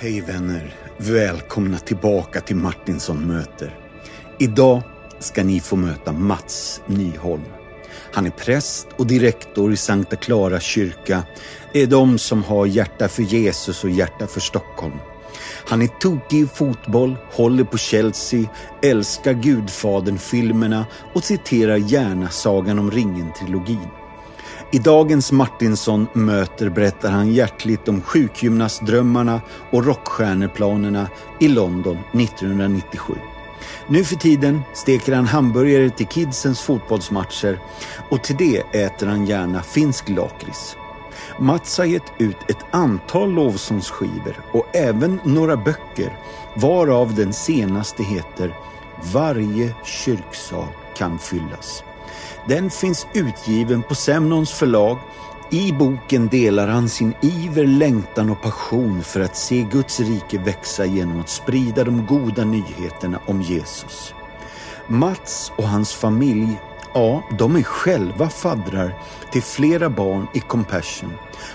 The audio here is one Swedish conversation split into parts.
Hej vänner! Välkomna tillbaka till Martinsson möter. Idag ska ni få möta Mats Nyholm. Han är präst och direktor i Sankta Clara kyrka. Det är de som har hjärta för Jesus och hjärta för Stockholm. Han är tokig i fotboll, håller på Chelsea, älskar Gudfadern-filmerna och citerar gärna Sagan om ringen-trilogin. I dagens Martinsson möter berättar han hjärtligt om sjukgymnastdrömmarna och rockstjärneplanerna i London 1997. Nu för tiden steker han hamburgare till kidsens fotbollsmatcher och till det äter han gärna finsk lakrits. Mats har gett ut ett antal lovsångsskivor och även några böcker varav den senaste heter Varje kyrksal kan fyllas. Den finns utgiven på Semnons förlag. I boken delar han sin iver, längtan och passion för att se Guds rike växa genom att sprida de goda nyheterna om Jesus. Mats och hans familj, ja, de är själva faddrar till flera barn i Compassion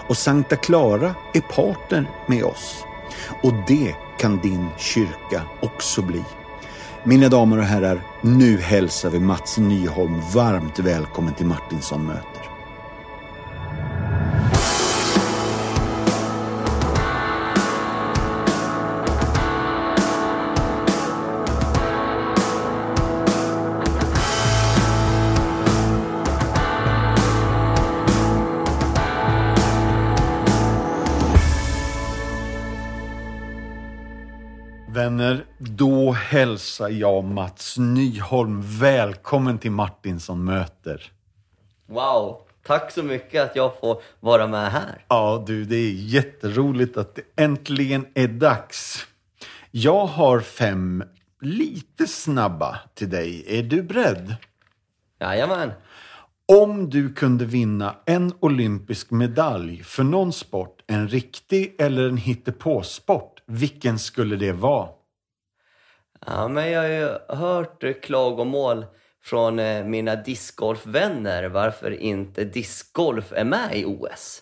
och Sankta Clara är partner med oss. Och det kan din kyrka också bli. Mina damer och herrar, nu hälsar vi Mats Nyholm varmt välkommen till Martinsson möter. Hälsar jag Mats Nyholm välkommen till Martinsson möter. Wow, tack så mycket att jag får vara med här. Ja du, det är jätteroligt att det äntligen är dags. Jag har fem lite snabba till dig. Är du beredd? Jajamän. Om du kunde vinna en olympisk medalj för någon sport, en riktig eller en hittepåsport, vilken skulle det vara? Ja, men jag har ju hört klagomål från eh, mina discgolfvänner varför inte discgolf är med i OS.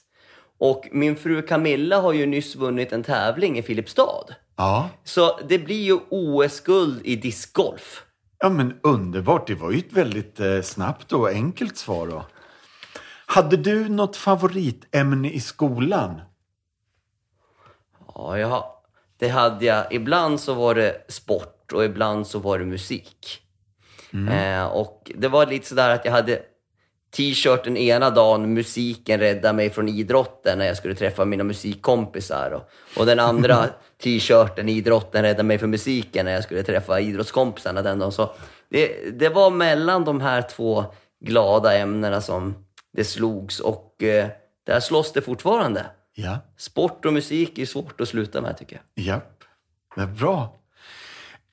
Och min fru Camilla har ju nyss vunnit en tävling i Filipstad. Ja. Så det blir ju OS-guld i discgolf. Ja men underbart, det var ju ett väldigt eh, snabbt och enkelt svar då. Hade du något favoritämne i skolan? Ja, jag, det hade jag. Ibland så var det sport och ibland så var det musik. Eh, och det var lite sådär att jag hade t-shirten ena dagen, musiken räddade mig från idrotten när jag skulle träffa mina musikkompisar. Och, och den andra t-shirten, idrotten räddade mig från musiken när jag skulle träffa idrottskompisarna den dagen. Så det, det var mellan de här två glada ämnena som det slogs och eh, där slåss det fortfarande. Ja. Sport och musik är svårt att sluta med tycker jag. Japp, det är bra.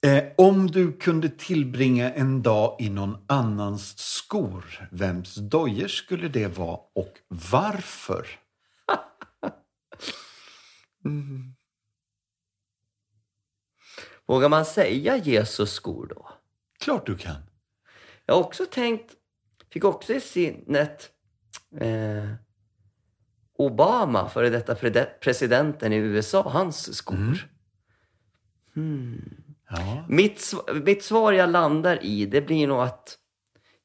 Eh, om du kunde tillbringa en dag i någon annans skor, vems dojor skulle det vara och varför? Vågar man säga Jesus skor då? Klart du kan. Jag har också tänkt, fick också i sinnet eh, Obama, före detta presidenten i USA, hans skor. Ja. Mitt, mitt svar jag landar i, det blir nog att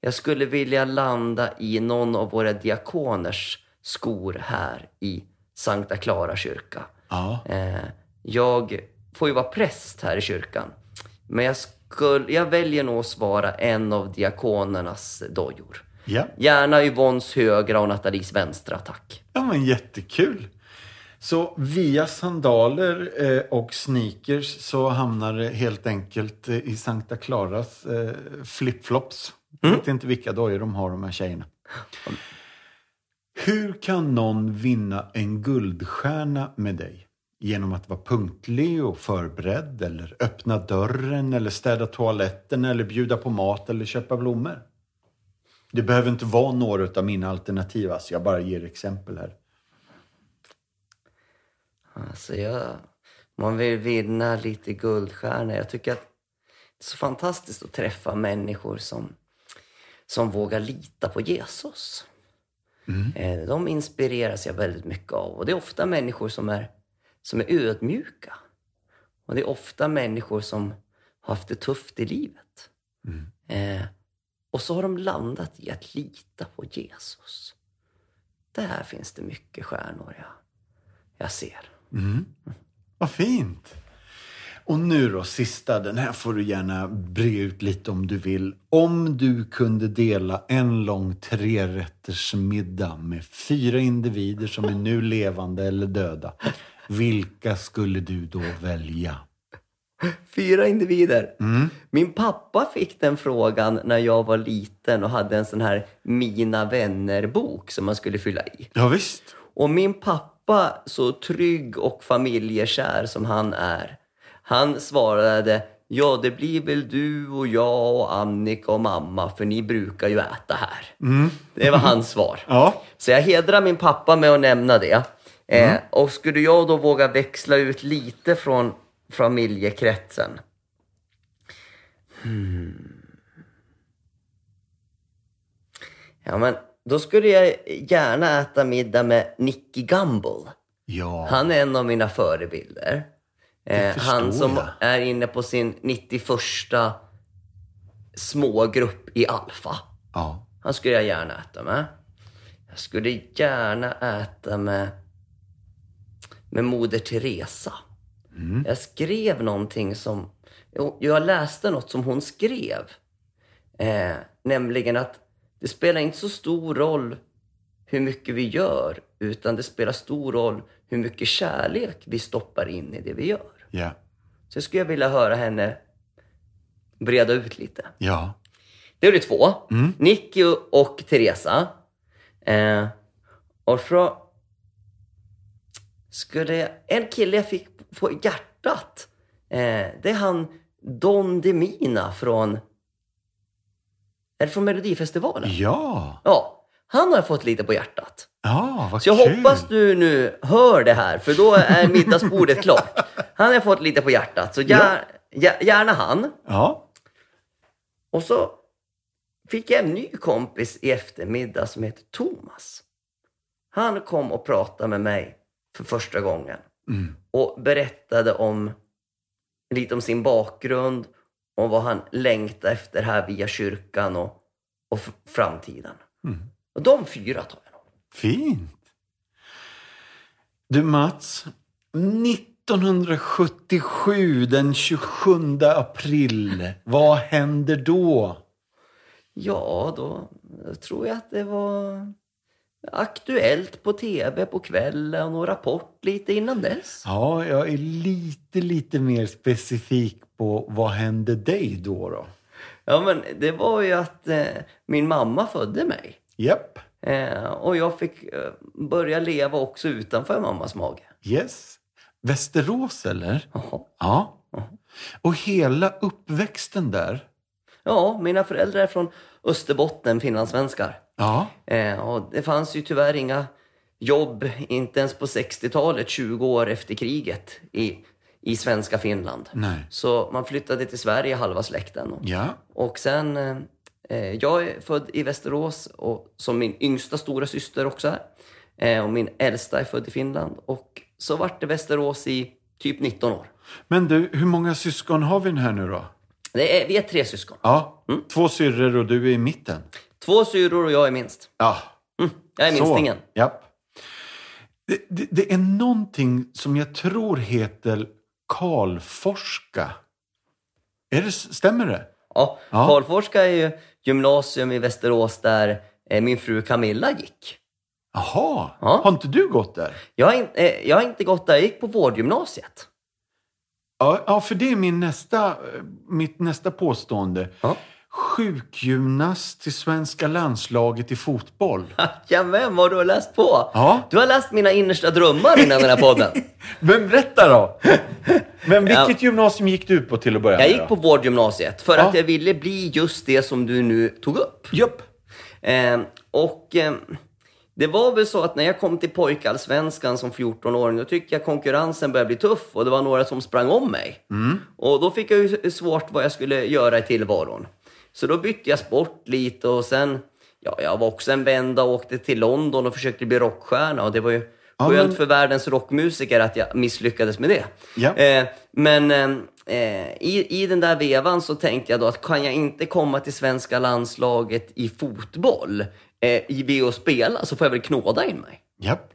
jag skulle vilja landa i någon av våra diakoners skor här i Sankta Clara kyrka. Ja. Eh, jag får ju vara präst här i kyrkan. Men jag, skulle, jag väljer nog att svara en av diakonernas dojor. Ja. Gärna Yvonnes högra och Nathalies vänstra, tack. ja, men jättekul. Så via sandaler eh, och sneakers så hamnar det helt enkelt eh, i Sankta Claras eh, flipflops. Jag vet inte vilka dojor de har de här tjejerna. Hur kan någon vinna en guldstjärna med dig? Genom att vara punktlig och förberedd eller öppna dörren eller städa toaletten eller bjuda på mat eller köpa blommor? Det behöver inte vara några av mina alternativ, alltså jag bara ger exempel här. Alltså jag, man vill vinna lite guldstjärnor. Jag tycker att det är så fantastiskt att träffa människor som, som vågar lita på Jesus. Eh, De inspireras jag väldigt mycket av. Och det är ofta människor som är, som är ödmjuka. Och det är ofta människor som har haft det tufft i livet. Eh, och så har de landat i att lita på Jesus. Där finns det mycket stjärnor jag, jag ser. Vad fint. Och nu då, sista. Den här får du gärna bre ut lite om du vill. Om du kunde dela en lång trerättersmiddag med fyra individer som är nu levande eller döda. Vilka skulle du då välja? Fyra individer. Min pappa fick den frågan när jag var liten och hade en sån här Mina vänner-bok som man skulle fylla i. Ja, visst. Och min pappa, så trygg och familjekär som han är, han svarade Ja, det blir väl du och jag och Annika och mamma, för ni brukar ju äta här. Det var hans svar. Ja. Så jag hedrar min pappa med att nämna det. Eh, och skulle jag då våga växla ut lite från familjekretsen. Hmm. Ja, men då skulle jag gärna äta middag med Nicky Gumbel. Ja. Han är en av mina förebilder. Eh, han som jag. är inne på sin 91 smågrupp i Alfa. ja. Han skulle jag gärna äta med. Jag skulle gärna äta med, med Moder Teresa. Jag skrev någonting som... Jag läste något som hon skrev. Eh, nämligen att det spelar inte så stor roll hur mycket vi gör, utan det spelar stor roll hur mycket kärlek vi stoppar in i det vi gör. Ja. Så jag skulle vilja höra henne breda ut lite. Ja. Det är det två. Nicky och Teresa. Eh, och så skulle jag, en kille jag fick på hjärtat. Eh, det är han Don Demina från... Är det från Melodifestivalen? Ja. Ja, han har jag fått lite på hjärtat. Ja, vad Så jag kul. hoppas du nu hör det här, för då är middagsbordet klart. Han har jag fått lite på hjärtat, så gär, gär- gärna han. Ja. Och så fick jag en ny kompis i eftermiddag som heter Thomas. Han kom och pratade med mig för första gången och berättade om lite om sin bakgrund och vad han längtar efter här via kyrkan och, och framtiden. Och de fyra tar jag nog. Fint. Du Mats, 1977 den 27 april, vad händer då? Ja, då tror jag att det var aktuellt på tv på kvällen och Rapport lite innan dess. Ja, jag är lite, lite mer specifik på vad hände dig då då? Ja, men det var ju att eh, min mamma födde mig. Japp. Eh, och jag fick eh, börja leva också utanför mammas mage. Yes. Västerås eller? Jaha. Ja. Och hela uppväxten där? Ja, mina föräldrar är från Österbotten, finlandssvenskar. Ja. Eh, och det fanns ju tyvärr inga jobb, inte ens på 60-talet, 20 år efter kriget, i, i svenska Finland. Nej. Så man flyttade till Sverige, halva släkten. Ja. Och sen, eh, jag är född i Västerås, och, som min yngsta stora syster också är. Eh, och min äldsta är född i Finland. Och så vart det Västerås i typ 19 år. Men du, hur många syskon har vi här nu då? Det är, vi är tre syskon. Ja. Två syrror och du är i mitten. Två syrror och jag är minst. Ja. Jag är minstingen. Så, japp. Det, det, det är någonting som jag tror heter Karlforska. Är det, stämmer det? Ja, Ja. Karlforska är ju gymnasium i Västerås där eh, min fru Camilla gick. Jaha, Ja. har inte du gått där? Jag har, in, eh, jag har inte gått där, jag gick på vårdgymnasiet. Ja, för det är min nästa, eh, mitt nästa påstående. Ja. Sjukgymnast till svenska landslaget i fotboll. Jajamän, vad du har läst på! Ja. Du har läst mina innersta drömmar innan den här podden. Men berätta då! Men vilket gymnasium gick du på till att börja Jag med? gick på vårdgymnasiet för Ja. att jag ville bli just det som du nu tog upp. Japp. Eh, och eh, det var väl så att när jag kom till pojkallsvenskan som 14-åring, då tyckte jag konkurrensen började bli tuff och det var några som sprang om mig. Och då fick jag ju svårt vad jag skulle göra i tillvaron. Så då bytte jag sport lite och sen, ja, jag var också en vända och åkte till London och försökte bli rockstjärna och det var ju Ja, Skönt men- för världens rockmusiker att jag misslyckades med det. Ja. Eh, men eh, i, i den där vevan så tänkte jag då att kan jag inte komma till svenska landslaget i fotboll eh, i vid att spela så får jag väl knåda in mig. Japp.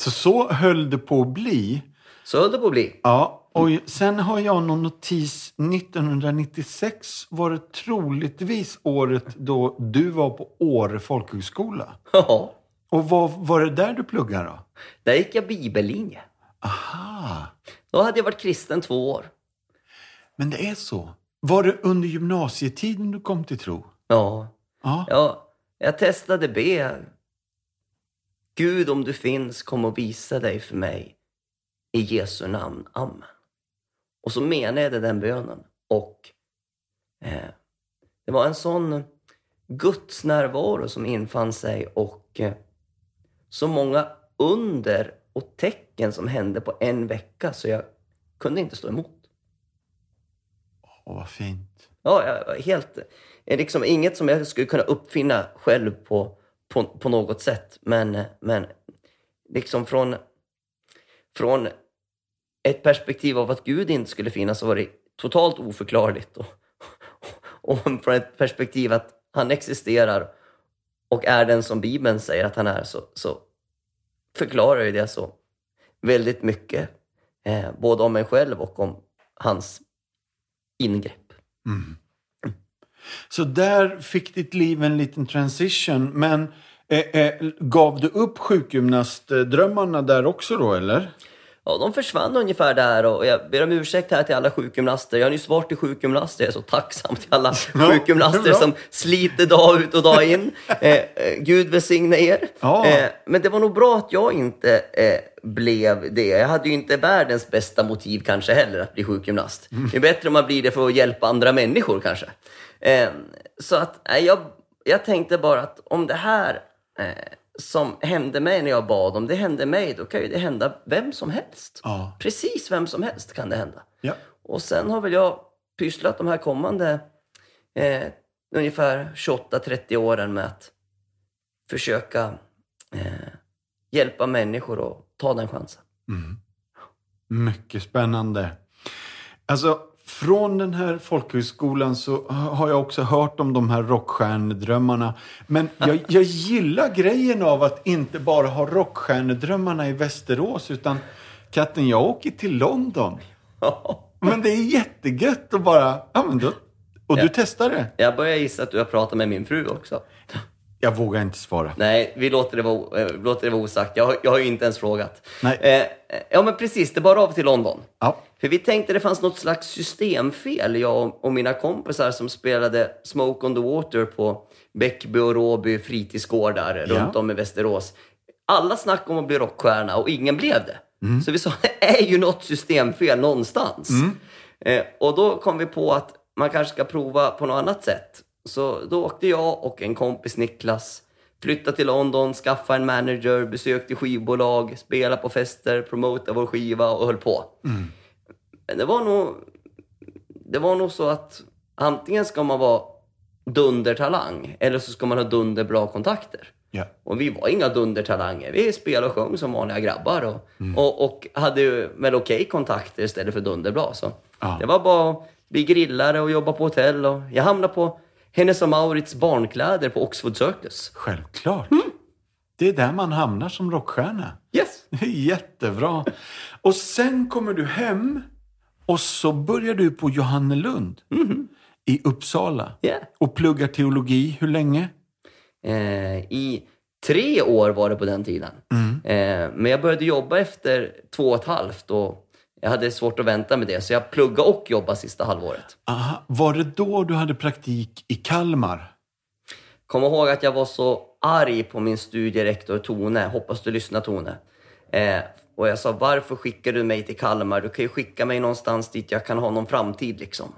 Så så höll det på att bli. Så höll det på att bli. Ja, och sen har jag någon notis. 1996 var det troligtvis året då du var på Åre folkhögskola. Ja, Och vad var det där du pluggade då? där gick jag bibellinje. Aha, Då hade jag varit kristen två år. men det är så. Var det under gymnasietiden du kom till tro? Ja, Ja. ja jag testade be. Gud, om du finns, kom och visa dig för mig. I Jesu namn. Amen. Och så menade jag den bönen. Och eh, det var en sån Guds närvaro som infann sig och eh, så många under och tecken som hände på en vecka så jag kunde inte stå emot. Åh, vad fint. Ja, jag helt... är Liksom inget som jag skulle kunna uppfinna själv på, på, på något sätt. Men, men liksom från, från ett perspektiv av att Gud inte skulle finnas så var det totalt oförklarligt. Och, och från ett perspektiv att han existerar och är den som Bibeln säger att han är så, så förklarar ju det så väldigt mycket. Eh, både om mig själv och om hans ingrepp. Mm. Så där fick ditt liv en liten transition. Men eh, eh, gav du upp sjukgymnastdrömmarna där också då, eller? Ja, de försvann ungefär där och jag ber om ursäkt här till alla sjukgymnaster. Jag har nyss varit till sjukgymnaster. Jag är så tacksam till alla Ja, sjukgymnaster som sliter dag ut och dag in. Eh, eh, Gud välsigne er. Ja. Eh, men det var nog bra att jag inte eh, blev det. Jag hade ju inte världens bästa motiv kanske heller att bli sjukgymnast. Mm. Det är bättre om man blir det för att hjälpa andra människor kanske. Eh, så att jag, jag tänkte bara att om det här eh, som hände mig när jag bad, om det hände mig, då kan ju det hända vem som helst. Ja. Precis vem som helst kan det hända. Ja. Och sen har väl jag pysslat de här kommande eh, ungefär 28-30 åren med att försöka eh, hjälpa människor att ta den chansen. Mycket spännande. Alltså, från den här folkhögskolan så har jag också hört om de här rockstjärnedrömmarna. Men jag, jag gillar grejen av att inte bara ha rockstjärnedrömmarna i Västerås, utan katten, jag åker till London. Men det är jättegött att bara, ja men då, och du Ja. testar det. Jag börjar gissa att du har pratat med min fru också. Jag vågar inte svara. Nej, vi låter det vara, eh, låter det vara osagt. Jag, har- jag har ju inte ens frågat. Nej. Eh, ja, men precis. Det bara av till London. Ja. För vi tänkte det fanns något slags systemfel, jag och mina kompisar som spelade Smoke on the Water på Bäckby och Råby fritidsgårdar runt om i Västerås. Alla snackade om att bli rockstjärna och ingen blev det. Så vi sa, det är ju något systemfel någonstans. Eh, och då kom vi på att man kanske ska prova på något annat sätt. Så då åkte jag och en kompis, Niklas, flyttade till London, skaffade en manager, besökte skivbolag, spelade på fester, promotade vår skiva och höll på. Men det var nog, det var nog så att antingen ska man vara dundertalang eller så ska man ha dunderbra kontakter. Ja. Och vi var inga dundertalanger. Vi spelade och sjöng som vanliga grabbar och, och, och hade ju väl okej kontakter istället för dunderbra. Så Ja. Det var bara att bli grillare och jobba på hotell. Och jag hamnade på Hennes och Maurits barnkläder på Oxford Circus. Självklart. Det är där man hamnar som rockstjärna. Yes! Det är Jättebra. Och sen kommer du hem och så börjar du på Johannelund i Uppsala Yeah. och pluggar teologi. Hur länge? Eh, I tre år var det på den tiden. Eh, men jag började jobba efter två och ett halvt och jag hade svårt att vänta med det. Så jag pluggade och jobbade sista halvåret. Aha. Var det då du hade praktik i Kalmar? Kom ihåg att jag var så arg på min studierektor Tone. Hoppas du lyssnar Tone. Eh, och jag sa, varför skickar du mig till Kalmar? Du kan ju skicka mig någonstans dit jag kan ha någon framtid liksom.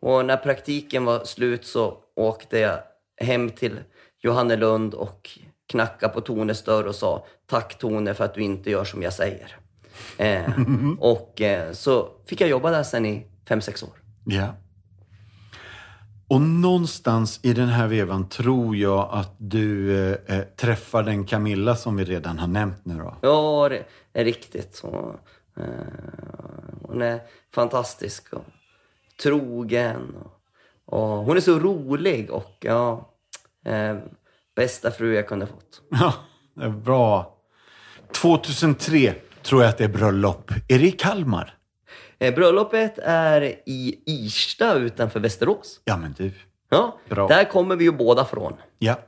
Och när praktiken var slut så åkte jag hem till Johannelund och knackade på Tones dörr och sa, tack Tone för att du inte gör som jag säger. Eh, och eh, så fick jag jobba där sen i fem sex år. Ja. Och någonstans i den här vevan tror jag att du eh, eh, träffar den Camilla som vi redan har nämnt nu då. Ja, det är riktigt. Hon, eh, hon är fantastisk och trogen. Och, och hon är så rolig och ja, eh, bästa fru jag kunde fått. Ja, det är bra. 2003 tror jag att det är bröllop. Är det i Kalmar? Eh, bröllopet är i Irsta utanför Västerås. Ja, men du. Ja, Bra. där kommer vi ju båda från. Ja.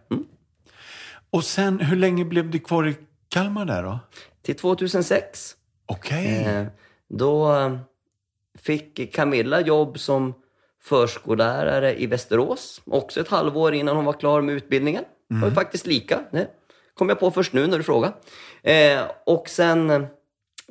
Och sen, hur länge blev du kvar i Kalmar där då? Till 2006. Okej. Eh, då eh, fick Camilla jobb som förskollärare i Västerås. Också ett halvår innan hon var klar med utbildningen. Det var faktiskt lika. Det kom jag på först nu när du frågade. Och sen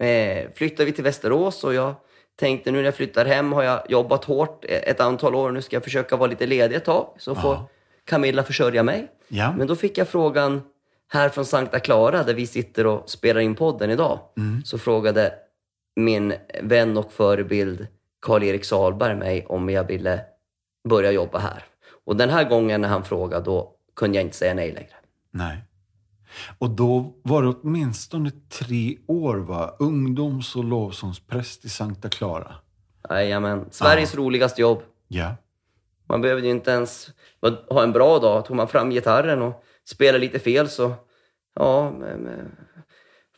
eh, flyttade vi till Västerås och jag tänkte nu när jag flyttar hem har jag jobbat hårt ett antal år. Nu ska jag försöka vara lite ledig ett tag så får Ja. Camilla försörja mig. Ja. Men då fick jag frågan här från Sankta Clara där vi sitter och spelar in podden idag. Så frågade min vän och förebild Karl-Erik Salberg mig om jag ville börja jobba här. Och den här gången när han frågade då kunde jag inte säga nej längre. Nej. Och då var det åtminstone tre år, va? Ungdoms och lovsångspräst i Sankta Clara. Jajamän. Sveriges roligaste jobb. Ja. Man behövde ju inte ens ha en bra dag. Tog man fram gitarren och spelade lite fel så, ja, men, men,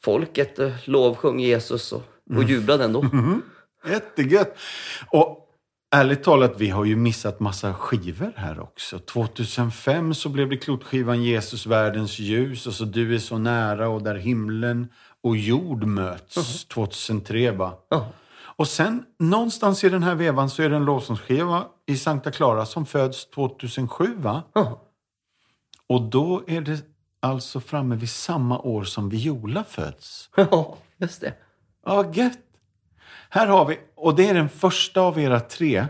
folket eh, lovsjöng Jesus och, och jublade ändå. Jättegött. Och ärligt talat, vi har ju missat massa skivor här också. 2005 så blev det klotskivan Jesus, världens ljus. Och så Du är så nära och Där himlen och jord möts. 2003 va? Ja. Och sen någonstans i den här vevan så är det en lovsångsskiva i Sankta Clara som föds 2007 va? Ja. Och då är det alltså framme vid samma år som Viola föds. Ja, just det. Ja, gött. Här har vi, och det är den första av era tre.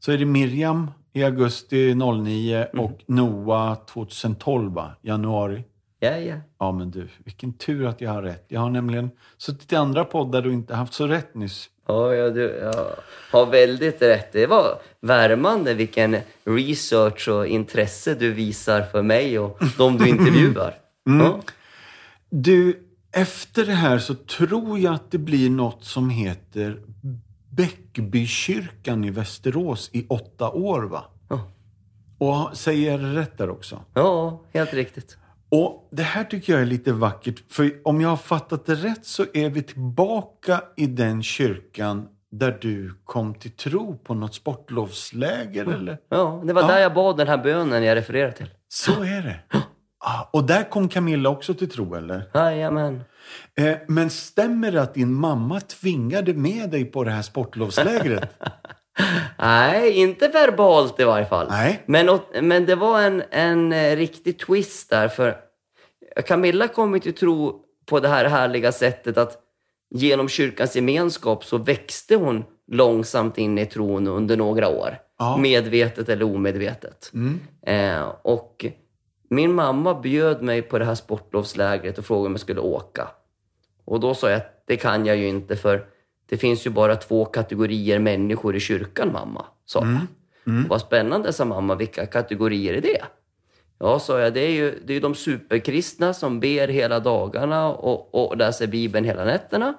Så är det Miriam i augusti 09 och Noah 2012, va? januari. Ja, ja. Ja, men du, vilken tur att jag har rätt. Jag har nämligen suttit i andra poddar och inte haft så rätt nyss. Ja, ja, du ja, har väldigt rätt. Det var värmande vilken research och intresse du visar för mig och de du intervjuar. Ja. Du, efter det här så tror jag att det blir något som heter Bäckbykyrkan i Västerås i åtta år, va? Ja. Och säger jag rätt där också? ja, helt riktigt. Och det här tycker jag är lite vackert. För om jag har fattat det rätt så är vi tillbaka i den kyrkan där du kom till tro på något sportlovsläger eller? Ja, det var Ja. där jag bad den här bönen jag refererar till. Så är det. Ah, och där kom Camilla också till tro eller? Jajamän. Eh, men stämmer det att din mamma tvingade med dig på det här sportlovslägret? Nej, inte verbalt i varje fall. Nej. Men, men det var en, en eh, riktig twist där. För Camilla kom ju till tro på det här härliga sättet att genom kyrkans gemenskap så växte hon långsamt in i tron under några år. Ja. Medvetet eller omedvetet. Eh, och min mamma bjöd mig på det här sportlovslägret och frågade om jag skulle åka. Och då sa jag att det kan jag ju inte för det finns ju bara två kategorier människor i kyrkan mamma, sa jag. Vad spännande, sa mamma. Vilka kategorier är det? Ja, sa jag. Det är ju det är de superkristna som ber hela dagarna och, och läser Bibeln hela nätterna.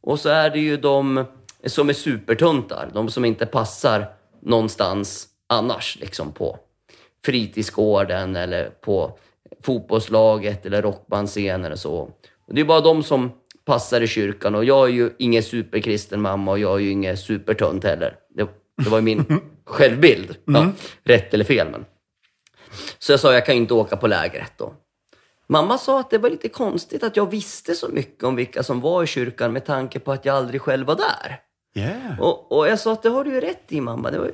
Och så är det ju de som är supertuntar. De som inte passar någonstans annars, liksom på fritidsgården eller på fotbollslaget eller rockbandscen eller så. Och det är bara de som passar i kyrkan och jag är ju ingen superkristen mamma och jag är ju ingen supertunt heller. Det, det var ju min självbild. Ja, rätt eller fel, men. Så jag sa, jag kan ju inte åka på lägret då. Mamma sa att det var lite konstigt att jag visste så mycket om vilka som var i kyrkan med tanke på att jag aldrig själv var där. Yeah. Och, och jag sa att det har du ju rätt i mamma. Det, var,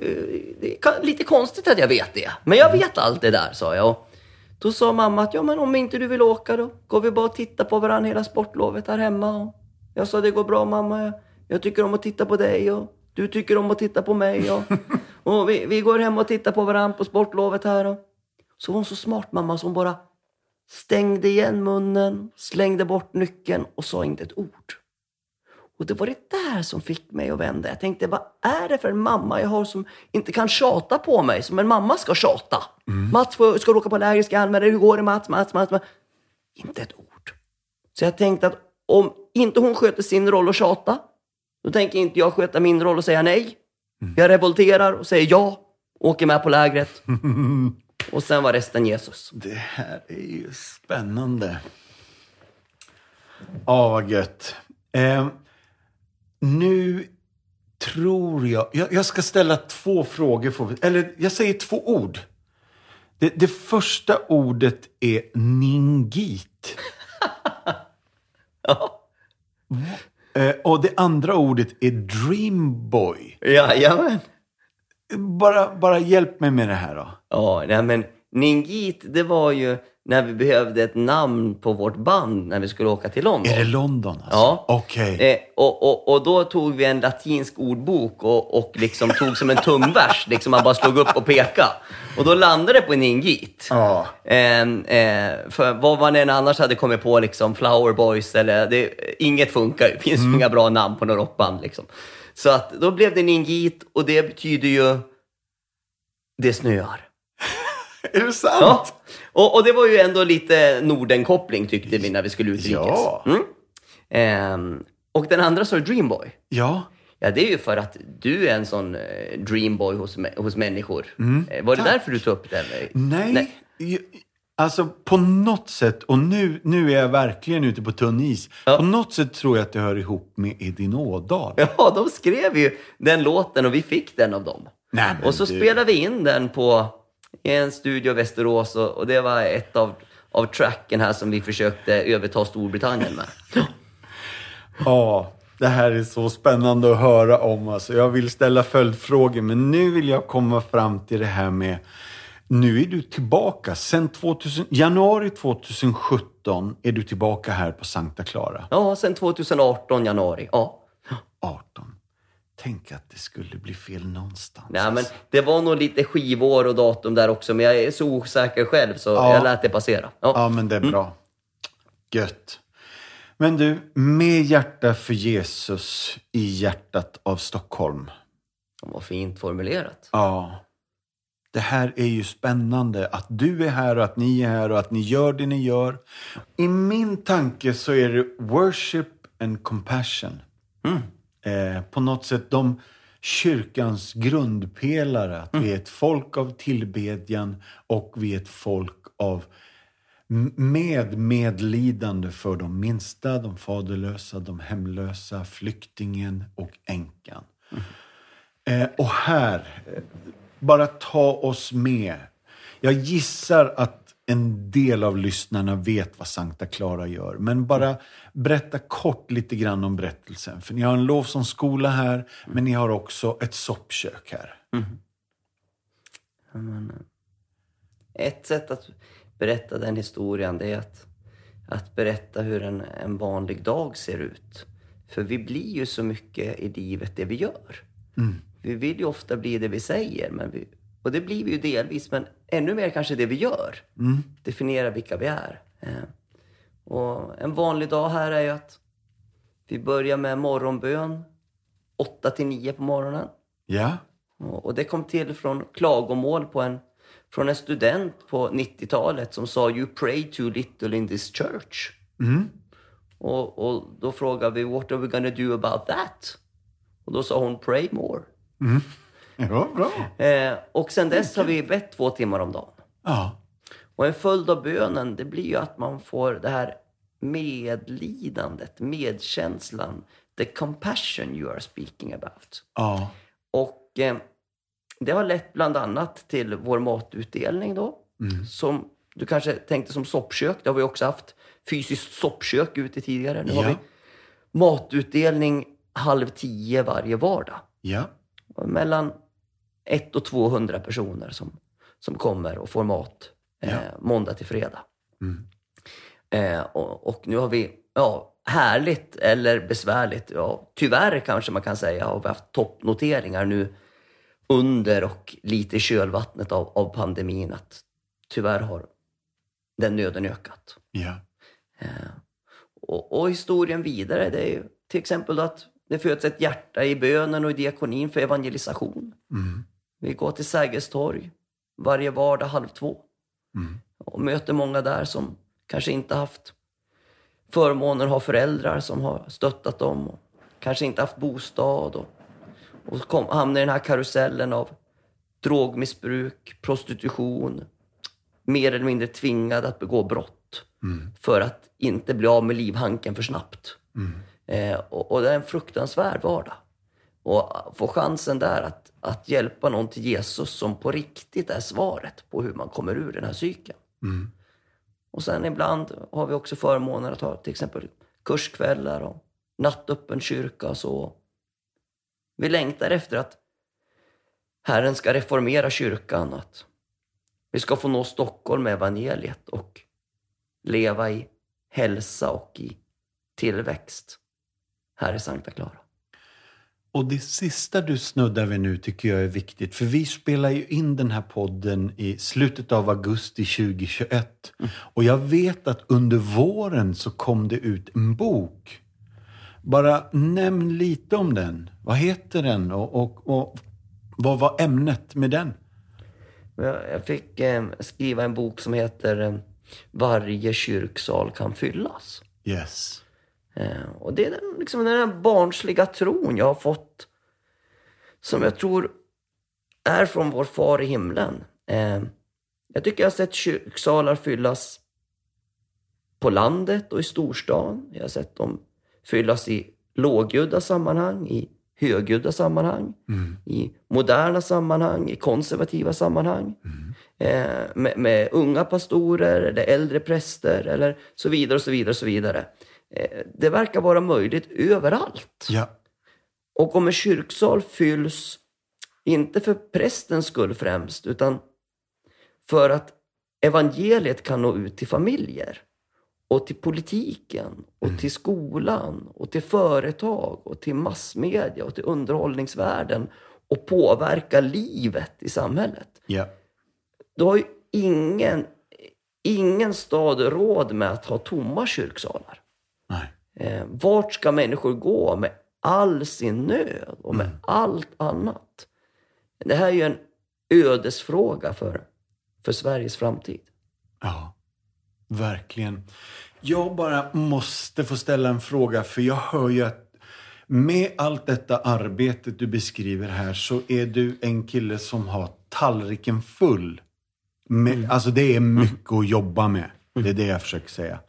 det är lite konstigt att jag vet det. Men jag vet allt det där, sa jag. Och då sa mamma att ja, men om inte du vill åka då går vi bara och tittar på varandra hela sportlovet här hemma. Och jag sa det går bra mamma. Jag, jag tycker om att titta på dig och du tycker om att titta på mig. Och, och vi, vi går hem och tittar på varandra på sportlovet här. Och, så var hon så smart mamma hon bara stängde igen munnen, slängde bort nyckeln och sa inte ett ord. Och det var det där som fick mig att vända. Jag tänkte, vad är det för en mamma jag har som inte kan tjata på mig som en mamma ska tjata? Mats, får- ska åka på läger? Ska anmäla? Hur går det Mats? Mats, Mats, Mats? Inte ett ord. Så jag tänkte att om inte hon sköter sin roll och tjata, då tänker inte jag sköta min roll och säga nej. Jag revolterar och säger ja, åker med på lägret. och sen var resten Jesus. Det här är ju spännande. Ja, vad gött. Eh, nu tror jag, jag... Jag ska ställa två frågor. För, eller jag säger två ord. Det, det första ordet är ningit. Ja, Eh, och det andra ordet är dreamboy. Jajamän. Bara, bara hjälp mig med det här då. Ja, nej men Ningit, det var ju när vi behövde ett namn på vårt band när vi skulle åka till London. Är det London alltså? Ja. Okej. Eh, och, och, och då tog vi en latinsk ordbok och, och liksom tog som en tumvers, liksom man bara slog upp och pekade. Och då landade det på Ningit. Ja. Eh, eh, för vad man än annars hade kommit på, liksom Flower Boys eller det, inget funkar Det finns Mm. inga bra namn på några rockband liksom. Så att då blev det Ningit och det betyder ju det snöar. Är det sant? Ja. Och, och det var ju ändå lite Norden-koppling tyckte vi när vi skulle utrikes. Ja. Mm. Ehm, och den andra sa Dreamboy. Ja. Ja, det är ju för att du är en sån eh, dreamboy hos, hos människor. Eh, var det tack. därför du tog upp det? eller? Nej. ju- Alltså på något sätt, och nu, nu är jag verkligen ute på tunn is. Ja. På något sätt tror jag att det hör ihop med Edin Ådahl. Ja, de skrev ju den låten och vi fick den av dem. Nej, och så du- spelade vi in den på i en studio i Västerås och, och det var ett av, av tracken här som vi försökte överta Storbritannien med. Ja, det här är så spännande att höra om. Alltså, jag vill ställa följdfrågor, men nu vill jag komma fram till det här med... Nu är du tillbaka. Sen 2000, januari 2017 är du tillbaka här på Sankta Clara. Ja, sen 2018 januari. Ja. 18. Tänk att det skulle bli fel någonstans. Nej, men det var nog lite skivår och datum där också, men jag är så osäker själv så Ja. jag lät det passera. Ja. Ja, men det är bra. Gött. Men du, med hjärta för Jesus i hjärtat av Stockholm. Vad fint formulerat. Ja. Det här är ju spännande. Att du är här och att ni är här och att ni gör det ni gör. I min tanke så är det worship and compassion. Eh, på något sätt de kyrkans grundpelare. Att vi är ett folk av tillbedjan och vi är ett folk av med medlidande för de minsta, de faderlösa, de hemlösa, flyktingen och änkan. Eh, och här, eh, bara ta oss med. Jag gissar att en del av lyssnarna vet vad Sankta Clara gör. Men bara berätta kort lite grann om berättelsen. För ni har en lovsångsskola här, men ni har också ett soppkök här. Ett sätt att berätta den historien det är att, att berätta hur en, en vanlig dag ser ut. För vi blir ju så mycket i livet det vi gör. Vi vill ju ofta bli det vi säger. Men vi, och det blir vi ju delvis, men ännu mer kanske det vi gör. Definierar vilka vi är. Eh, Och en vanlig dag här är ju att vi börjar med morgonbön 8 till 9 på morgonen. Ja? Och det kom till från klagomål på en, från en student på 90-talet som sa “You pray too little in this church”. Och, och då frågade vi “What are we gonna do about that?” Och då sa hon “Pray more”. Ja, bra. Eh, och sen dess har vi bett två timmar om dagen. Ja. Och en följd av bönen, det blir ju att man får det här medlidandet, medkänslan, the compassion you are speaking about. Ja. Och eh, det har lett bland annat till vår matutdelning då. Som du kanske tänkte som soppkök. Det har vi också haft fysiskt soppkök ute tidigare. Nu har Ja. vi matutdelning halv tio varje vardag. Ja. Och Mellan 1 och 200 personer som, som kommer och får mat eh, måndag till fredag. Eh, och, och nu har vi, ja, härligt eller besvärligt, ja, tyvärr kanske man kan säga, har vi haft toppnoteringar nu under och lite i kölvattnet av, av pandemin. Att tyvärr har den nöden ökat. Ja. Och, och historien vidare, det är ju till exempel att det föds ett hjärta i bönen och i diakonin för evangelisation. Vi går till Sergels torg varje vardag halv två och möter många där som kanske inte haft förmånen att ha föräldrar som har stöttat dem och kanske inte haft bostad och, och kom, hamnar i den här karusellen av drogmissbruk, prostitution, mer eller mindre tvingade att begå brott för att inte bli av med livhanken för snabbt. Eh, och, och det är en fruktansvärd vardag. Och få chansen där att, att hjälpa någon till Jesus som på riktigt är svaret på hur man kommer ur den här cykeln. Och sen ibland har vi också förmånen att ha till exempel kurskvällar och nattöppen kyrka och så. Vi längtar efter att Herren ska reformera kyrkan, att vi ska få nå Stockholm med evangeliet och leva i hälsa och i tillväxt här i Sankta Clara. Och det sista du snuddar vid nu tycker jag är viktigt. För vi spelar ju in den här podden i slutet av augusti 2021. Och jag vet att under våren så kom det ut en bok. Bara nämn lite om den. Vad heter den och, och, och vad var ämnet med den? Jag jag fick eh, skriva en bok som heter eh, Varje kyrksal kan fyllas. Yes. Eh, och det är den, liksom, den här barnsliga tron jag har fått som jag tror är från vår far i himlen. Eh, jag tycker jag har sett kyrksalar fyllas på landet och i storstan. Jag har sett dem fyllas i lågljudda sammanhang, i högljudda sammanhang, i moderna sammanhang, i konservativa sammanhang. Eh, med, med unga pastorer eller äldre präster eller så vidare och så vidare och så vidare. Eh, det verkar vara möjligt överallt. Ja. Och om en kyrksal fylls, inte för prästens skull främst, utan för att evangeliet kan nå ut till familjer och till politiken och till skolan och till företag och till massmedia och till underhållningsvärlden och påverka livet i samhället. Ja. Då har ju ingen, ingen stad råd med att ha tomma kyrksalar. Eh, vart ska människor gå med all sin nöd och med allt annat? Det här är ju en ödesfråga för, för Sveriges framtid. Ja, verkligen. Jag bara måste få ställa en fråga, för jag hör ju att med allt detta arbetet du beskriver här så är du en kille som har tallriken full. Med, Alltså det är mycket att jobba med. Det är det jag försöker säga.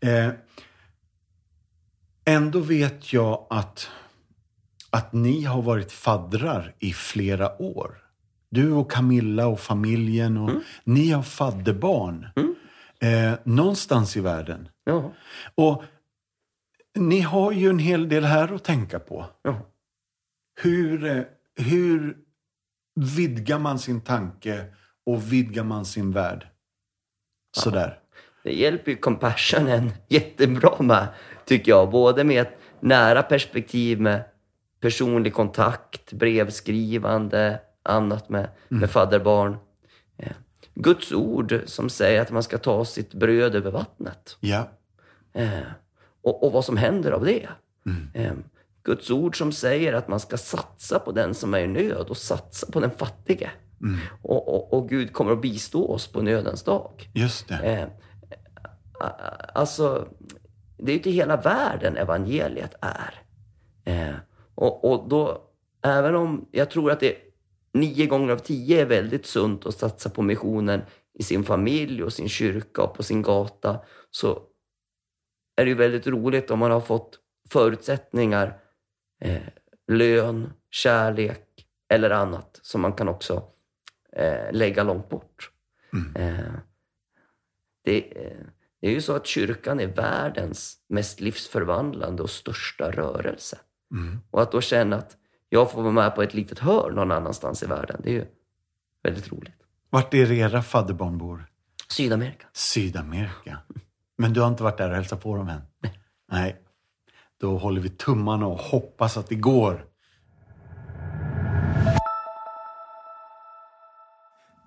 Eh, ändå vet jag att, att ni har varit faddrar i flera år. Du och Camilla och familjen. Och Ni har fadderbarn. Eh, någonstans i världen. Ja, Och ni har ju en hel del här att tänka på. ja. Hur, eh, hur vidgar man sin tanke och vidgar man sin värld? Sådär. Det hjälper ju Compassion en jättebra med, tycker jag. Både med ett nära perspektiv med personlig kontakt, brevskrivande, annat med, med fadderbarn. Eh, Guds ord som säger att man ska ta sitt bröd över vattnet. Ja. Eh, och, och vad som händer av det. Eh, Guds ord som säger att man ska satsa på den som är i nöd och satsa på den fattige. Och, och, och Gud kommer att bistå oss på nödens dag. Just det. Eh, alltså, det är ju till hela världen evangeliet är. Eh, och, och då, även om jag tror att det nio gånger av tio är väldigt sunt att satsa på missionen i sin familj och sin kyrka och på sin gata, så är det ju väldigt roligt om man har fått förutsättningar, eh, lön, kärlek eller annat som man kan också eh, lägga långt bort. Eh, det, eh, det är ju så att kyrkan är världens mest livsförvandlande och största rörelse. Och att då känna att jag får vara med på ett litet hörn någon annanstans i världen, det är ju väldigt roligt. Vart är era fadderbarn bor? Sydamerika. Sydamerika. Men du har inte varit där och hälsat på dem än? Nej. Då håller vi tummarna och hoppas att det går.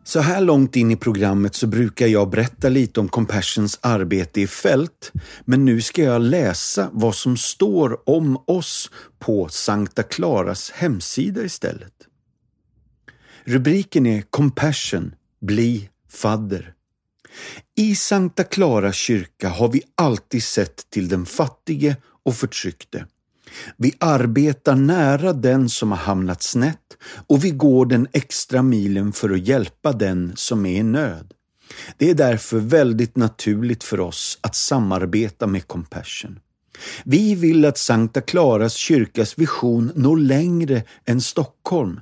Så här långt in i programmet så brukar jag berätta lite om Compassions arbete i fält, men nu ska jag läsa vad som står om oss på Sankta Claras hemsida istället. Rubriken är Compassion, bli fadder. I Sankta Clara kyrka har vi alltid sett till den fattige och förtryckte. Vi arbetar nära den som har hamnat snett och vi går den extra milen för att hjälpa den som är i nöd. Det är därför väldigt naturligt för oss att samarbeta med Compassion. Vi vill att Sankta Claras kyrkas vision når längre än Stockholm.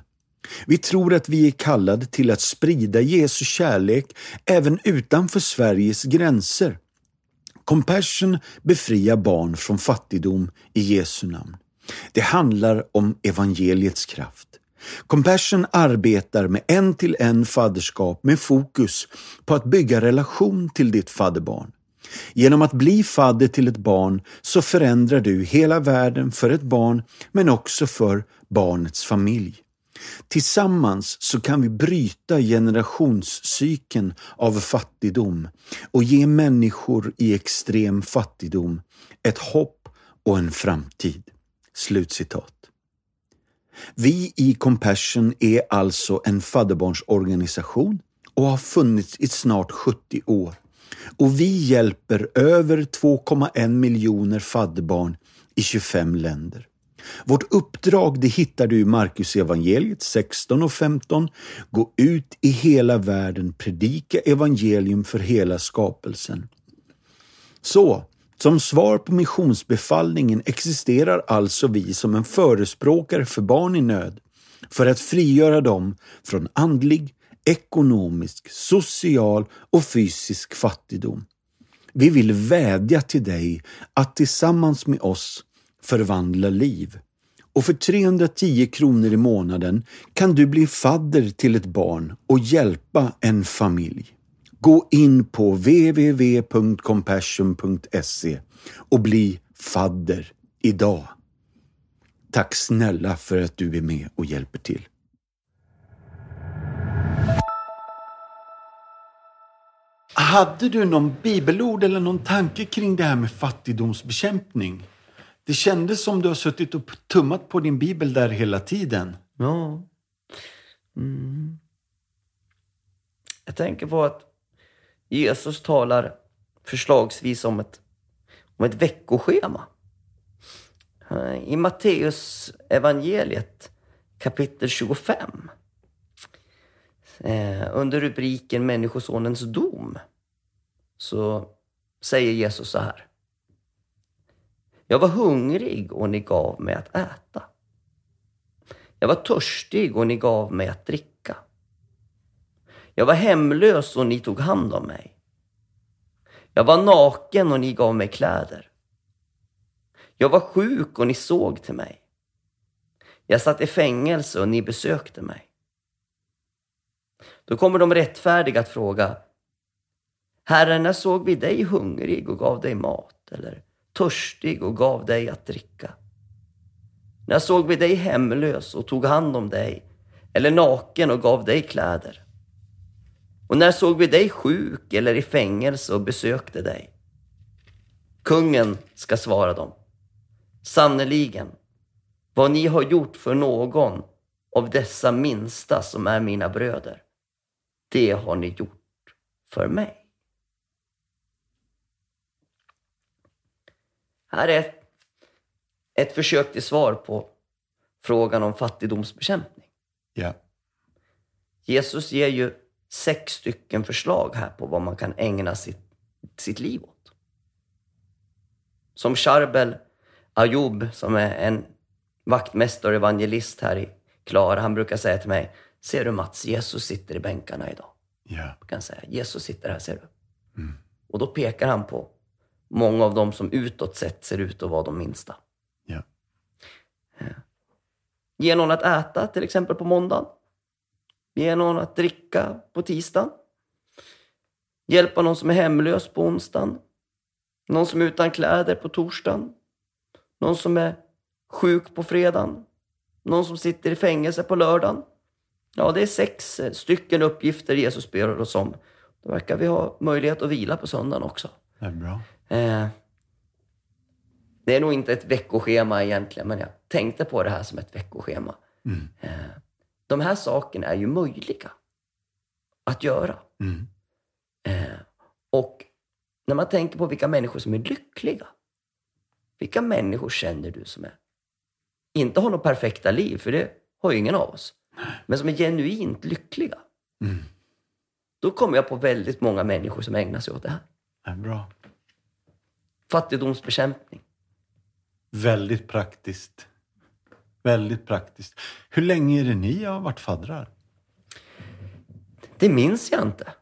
Vi tror att vi är kallade till att sprida Jesu kärlek även utanför Sveriges gränser. Compassion befriar barn från fattigdom i Jesu namn. Det handlar om evangeliets kraft. Compassion arbetar med en till en fadderskap med fokus på att bygga relation till ditt fadderbarn. Genom att bli fadder till ett barn så förändrar du hela världen för ett barn men också för barnets familj. Tillsammans så kan vi bryta generationscykeln av fattigdom och ge människor i extrem fattigdom ett hopp och en framtid. Slutcitat. Vi i Compassion är alltså en fadderbarnsorganisation och har funnits i snart 70 år. Och vi hjälper över 2,1 miljoner fadderbarn i 25 länder. Vårt uppdrag det hittar du i Markus evangeliet 16 och 15. Gå ut i hela världen, predika evangelium för hela skapelsen. Så, som svar på missionsbefallningen existerar alltså vi som en förespråkare för barn i nöd för att frigöra dem från andlig, ekonomisk, social och fysisk fattigdom. Vi vill vädja till dig att tillsammans med oss förvandla liv. Och för 310 kronor i månaden kan du bli fadder till ett barn och hjälpa en familj. Gå in på www.compassion.se och bli fadder idag. Tack snälla för att du är med och hjälper till. Hade du någon bibelord eller någon tanke kring det här med fattigdomsbekämpning? Det kändes som du har suttit och tummat på din bibel där hela tiden. Ja. Mm. Jag tänker på att Jesus talar förslagsvis om ett, om ett veckoschema. Eh, I Matteus evangeliet kapitel 25 eh, under rubriken Människosonens dom så säger Jesus så här. Jag var hungrig och ni gav mig att äta. Jag var törstig och ni gav mig att dricka. Jag var hemlös och ni tog hand om mig. Jag var naken och ni gav mig kläder. Jag var sjuk och ni såg till mig. Jag satt i fängelse och ni besökte mig. Då kommer de rättfärdiga att fråga Herre, när såg vi dig hungrig och gav dig mat? Eller törstig och gav dig att dricka? När såg vi dig hemlös och tog hand om dig? Eller naken och gav dig kläder? Och när såg vi dig sjuk eller i fängelse och besökte dig? Kungen ska svara dem. Sannerligen, vad ni har gjort för någon av dessa minsta som är mina bröder, det har ni gjort för mig. Här är ett, ett försök till svar på frågan om fattigdomsbekämpning. Ja. Jesus ger ju sex stycken förslag här på vad man kan ägna sitt, sitt liv åt. Som Charbel Ayub, som är en vaktmästare och evangelist här i Klara, han brukar säga till mig, ser du Mats, Jesus sitter i bänkarna idag. Ja. Kan säga, Jesus sitter här, ser du. Mm. Och då pekar han på många av dem som utåt sett ser ut att vara de minsta. Ja. Ge någon att äta, till exempel på måndagen. Ge någon att dricka på tisdagen. Hjälpa någon som är hemlös på onsdagen. Någon som är utan kläder på torsdagen. Någon som är sjuk på fredagen. Någon som sitter i fängelse på lördagen. Ja, det är sex eh, stycken uppgifter Jesus ber oss om. Då verkar vi ha möjlighet att vila på söndagen också. Det är bra. Eh, det är nog inte ett veckoschema egentligen, men jag tänkte på det här som ett veckoschema. Eh, de här sakerna är ju möjliga att göra. Mm. Eh, och när man tänker på vilka människor som är lyckliga. Vilka människor känner du som är, inte har något perfekta liv, för det har ju ingen av oss, men som är genuint lyckliga. Då kommer jag på väldigt många människor som ägnar sig åt det här. Det bra. Fattigdomsbekämpning. Väldigt praktiskt. Väldigt praktiskt. Hur länge är det ni har varit faddrar? Det minns jag inte.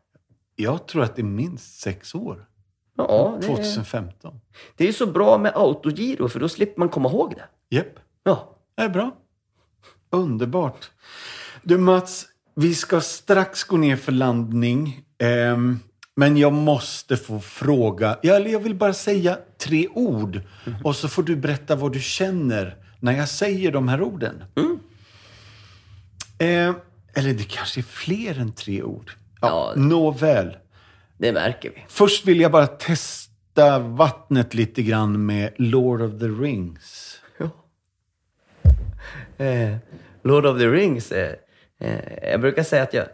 Jag tror att det är minst sex år. Ja, det, 2015. det är så bra med autogiro, för då slipper man komma ihåg det. Japp. Ja. Det är bra. Underbart. Du Mats, vi ska strax gå ner för landning. Ehm, men jag måste få fråga, eller jag vill bara säga tre ord. Och så får du berätta vad du känner när jag säger de här orden. Ehm, eller det kanske är fler än tre ord. Ja, Ja. Nåväl. Det märker vi. Först vill jag bara testa vattnet lite grann med Lord of the Rings. Ja. Eh, Lord of the Rings. Eh, eh, jag brukar säga att jag,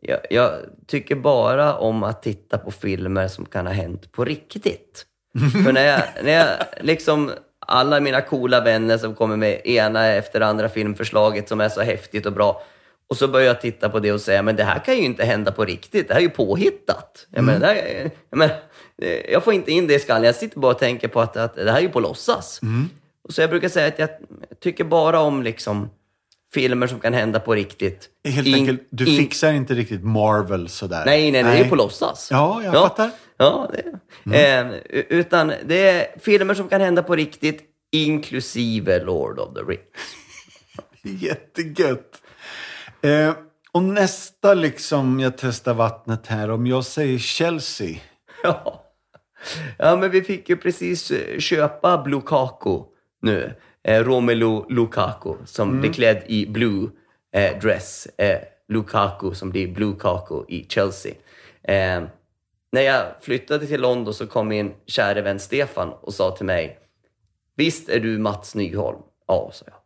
jag, jag tycker bara om att titta på filmer som kan ha hänt på riktigt. För när jag, när jag liksom, alla mina coola vänner som kommer med ena efter andra filmförslaget som är så häftigt och bra. Och så börjar jag titta på det och säga, men det här kan ju inte hända på riktigt. Det här är ju påhittat. Jag, menar, är- jag, menar, eh, jag får inte in det i skallen. Jag sitter bara och tänker på att, att det här är ju på låtsas. Och så jag brukar säga att jag tycker bara om liksom filmer som kan hända på riktigt. Helt In- enkelt, du in- fixar inte riktigt Marvel sådär. Nej, nej, det är på låtsas. Ja, jag fattar. Ja, det, eh, u- utan det är filmer som kan hända på riktigt, inklusive Lord of the Rings. Jättegött. Eh, och nästa liksom, jag testar vattnet här. Om jag säger Chelsea. Ja. ja, men vi fick ju precis eh, köpa Lukaku nu. Eh, Romelu Lukaku som blir klädd i blue eh, dress. Eh, Lukaku som blir Blue Kaku i Chelsea. När jag flyttade till London så kom min käre vän Stefan och sa till mig Visst är du Mats Nyholm? Ja, sa jag.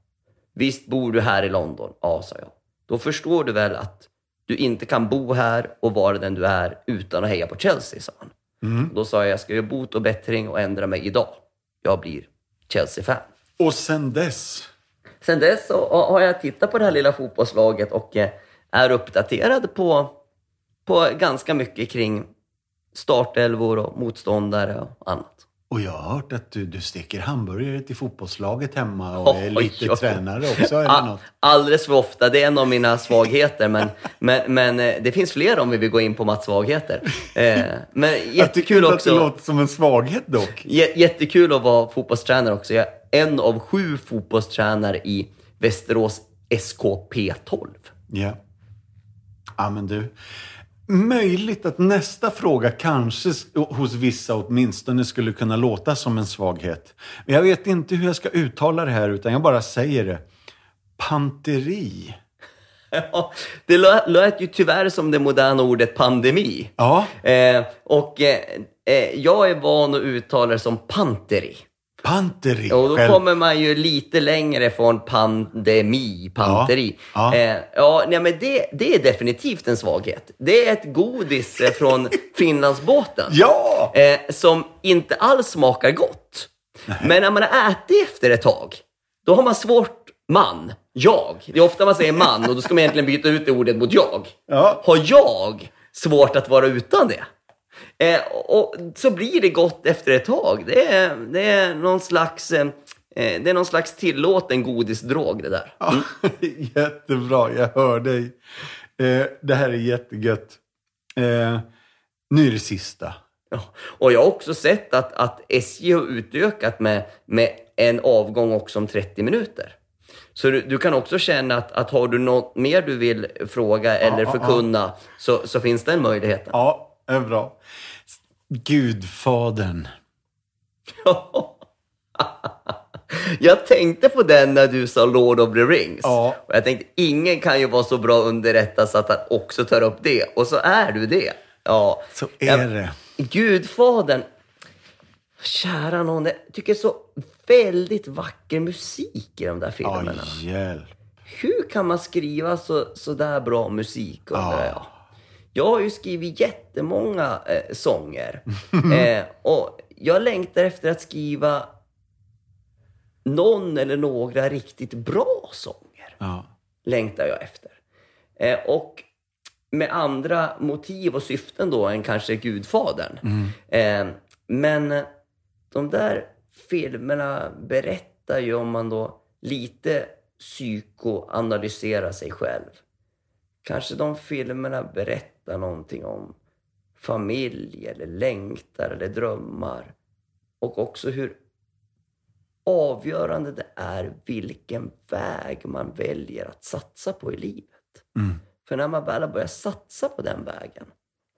Visst bor du här i London? Ja, sa jag. Då förstår du väl att du inte kan bo här och vara den du är utan att heja på Chelsea, sa han. Då sa jag, jag ska göra bot och bättring och ändra mig idag. Jag blir Chelsea-fan. Och sen dess. Sen dess har jag tittat på det här lilla fotbollslaget och eh, är uppdaterad på, på ganska mycket kring startelvor och motståndare och annat. Och jag har hört att du, du steker hamburgare till fotbollslaget hemma och är lite oj. tränare också eller A- något. Alldeles för ofta. Det är en av mina svagheter. Men, men, men eh, det finns fler om vi vill gå in på Mats svagheter. Eh, Men Jag tycker jättekul inte att det låter som en svaghet dock. Jä- Jättekul att vara fotbollstränare också. Jag en av sju fotbollstränare i Västerås SKP 12. Ja. Ja, men du. Möjligt att nästa fråga kanske hos vissa åtminstone skulle kunna låta som en svaghet. Men jag vet inte hur jag ska uttala det här utan jag bara säger det. Panteri. Ja, det lät ju tyvärr som det moderna ordet pandemi. Ja, Eh, och eh, eh, jag är van att uttala det som panteri. Panteri. Och då Själv- kommer man ju lite längre från pandemi, panteri. Ja, Ja, eh, ja nej, men det, det är definitivt en svaghet. Det är ett godis eh, från Finlandsbåten. Ja! Eh, som inte alls smakar gott. Men när man har ätit efter ett tag, då har man svårt, man, jag. Det är ofta man säger man och då ska man egentligen byta ut det ordet mot jag. Ja. Har jag svårt att vara utan det? Eh, och så blir det gott efter ett tag. Det är, det är någon slags... Eh, eh, det är någon slags tillåten godisdrog det där. Ja, Jättebra, jag hör dig. Eh, det här är jättegött. Eh, nu är det sista. Ja. Och jag har också sett att, att SJ har utökat med, med en avgång också om 30 minuter. Så du, du kan också känna att, att har du något mer du vill fråga eller ja, förkunna Så, så finns den möjligheten. Ja, det är bra. Gudfadern. Jag tänkte på den när du sa Lord of the Rings. Ja. Och jag tänkte, ingen kan ju vara så bra underrättad så att han också tar upp det. Och så är du det. Ja. Så är Ja, det. Gudfadern. Kära någon, jag tycker så väldigt vacker musik i de där Ja, filmerna. hjälp. Hur kan man skriva så, så där bra musik undrar jag. Jag har ju skrivit jättemånga eh, sånger. eh, och jag längtar efter att skriva någon eller några riktigt bra sånger. Ja. Längtar jag efter. Eh, och med andra motiv och syften då än kanske Gudfadern. Eh, men de där filmerna berättar ju om man då lite psykoanalyserar sig själv. Kanske de filmerna berättar någonting om familj eller längtar eller drömmar. Och också hur avgörande det är vilken väg man väljer att satsa på i livet. För när man väl har börjat satsa på den vägen,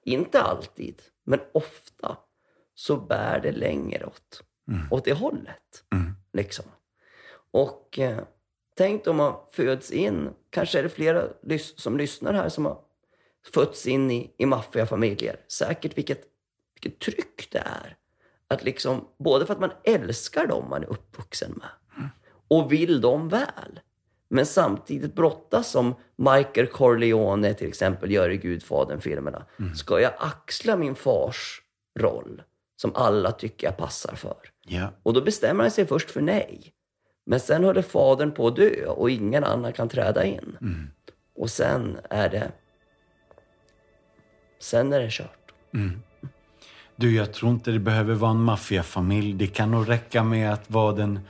inte alltid, men ofta, så bär det längre åt, åt det hållet. Liksom. Och eh, tänk om man föds in, kanske är det flera som lyssnar här som har fötts in i, i maffiafamiljer. Säkert vilket, vilket tryck det är. Att liksom, både för att man älskar dem man är uppvuxen med och vill dem väl. Men samtidigt brottas som Michael Corleone till exempel gör i Gudfadern-filmerna. Ska jag axla min fars roll som alla tycker jag passar för? Ja. Och då bestämmer han sig först för nej. Men sen håller fadern på att dö och ingen annan kan träda in. Och sen är det... Sen är det kört. Du, jag tror inte det behöver vara en maffiafamilj. Det kan nog räcka med att vara den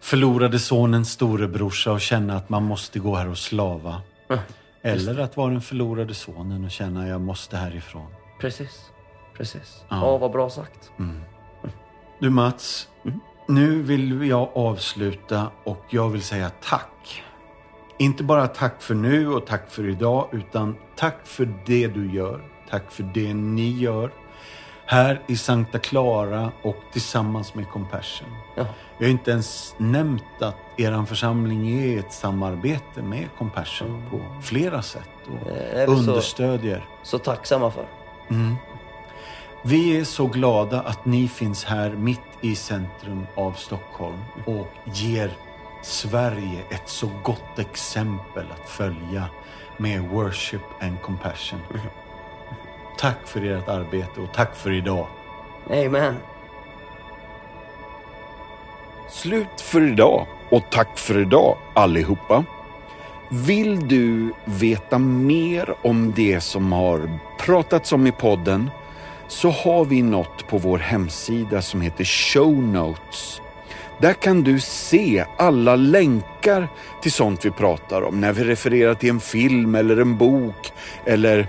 förlorade sonens storebrorsa och känna att man måste gå här och slava. Eller att vara den förlorade sonen och känna att jag måste härifrån. Precis. Precis. Ja. Ja, vad bra sagt. Du Mats, nu vill jag avsluta och jag vill säga tack. Inte bara tack för nu och tack för idag, utan tack för det du gör. Tack för det ni gör här i Sankta Clara och tillsammans med Compassion. Ja. Jag har inte ens nämnt att er församling är ett samarbete med Compassion på flera sätt och Det är vi så- understödjer. Så tacksamma för. Vi är så glada att ni finns här mitt i centrum av Stockholm och ger Sverige ett så gott exempel att följa med Worship and Compassion. Tack för ert arbete och tack för idag. Amen. Slut för idag och tack för idag allihopa. Vill du veta mer om det som har pratats om i podden så har vi något på vår hemsida som heter Show Notes. Där kan du se alla länkar till sånt vi pratar om när vi refererar till en film eller en bok eller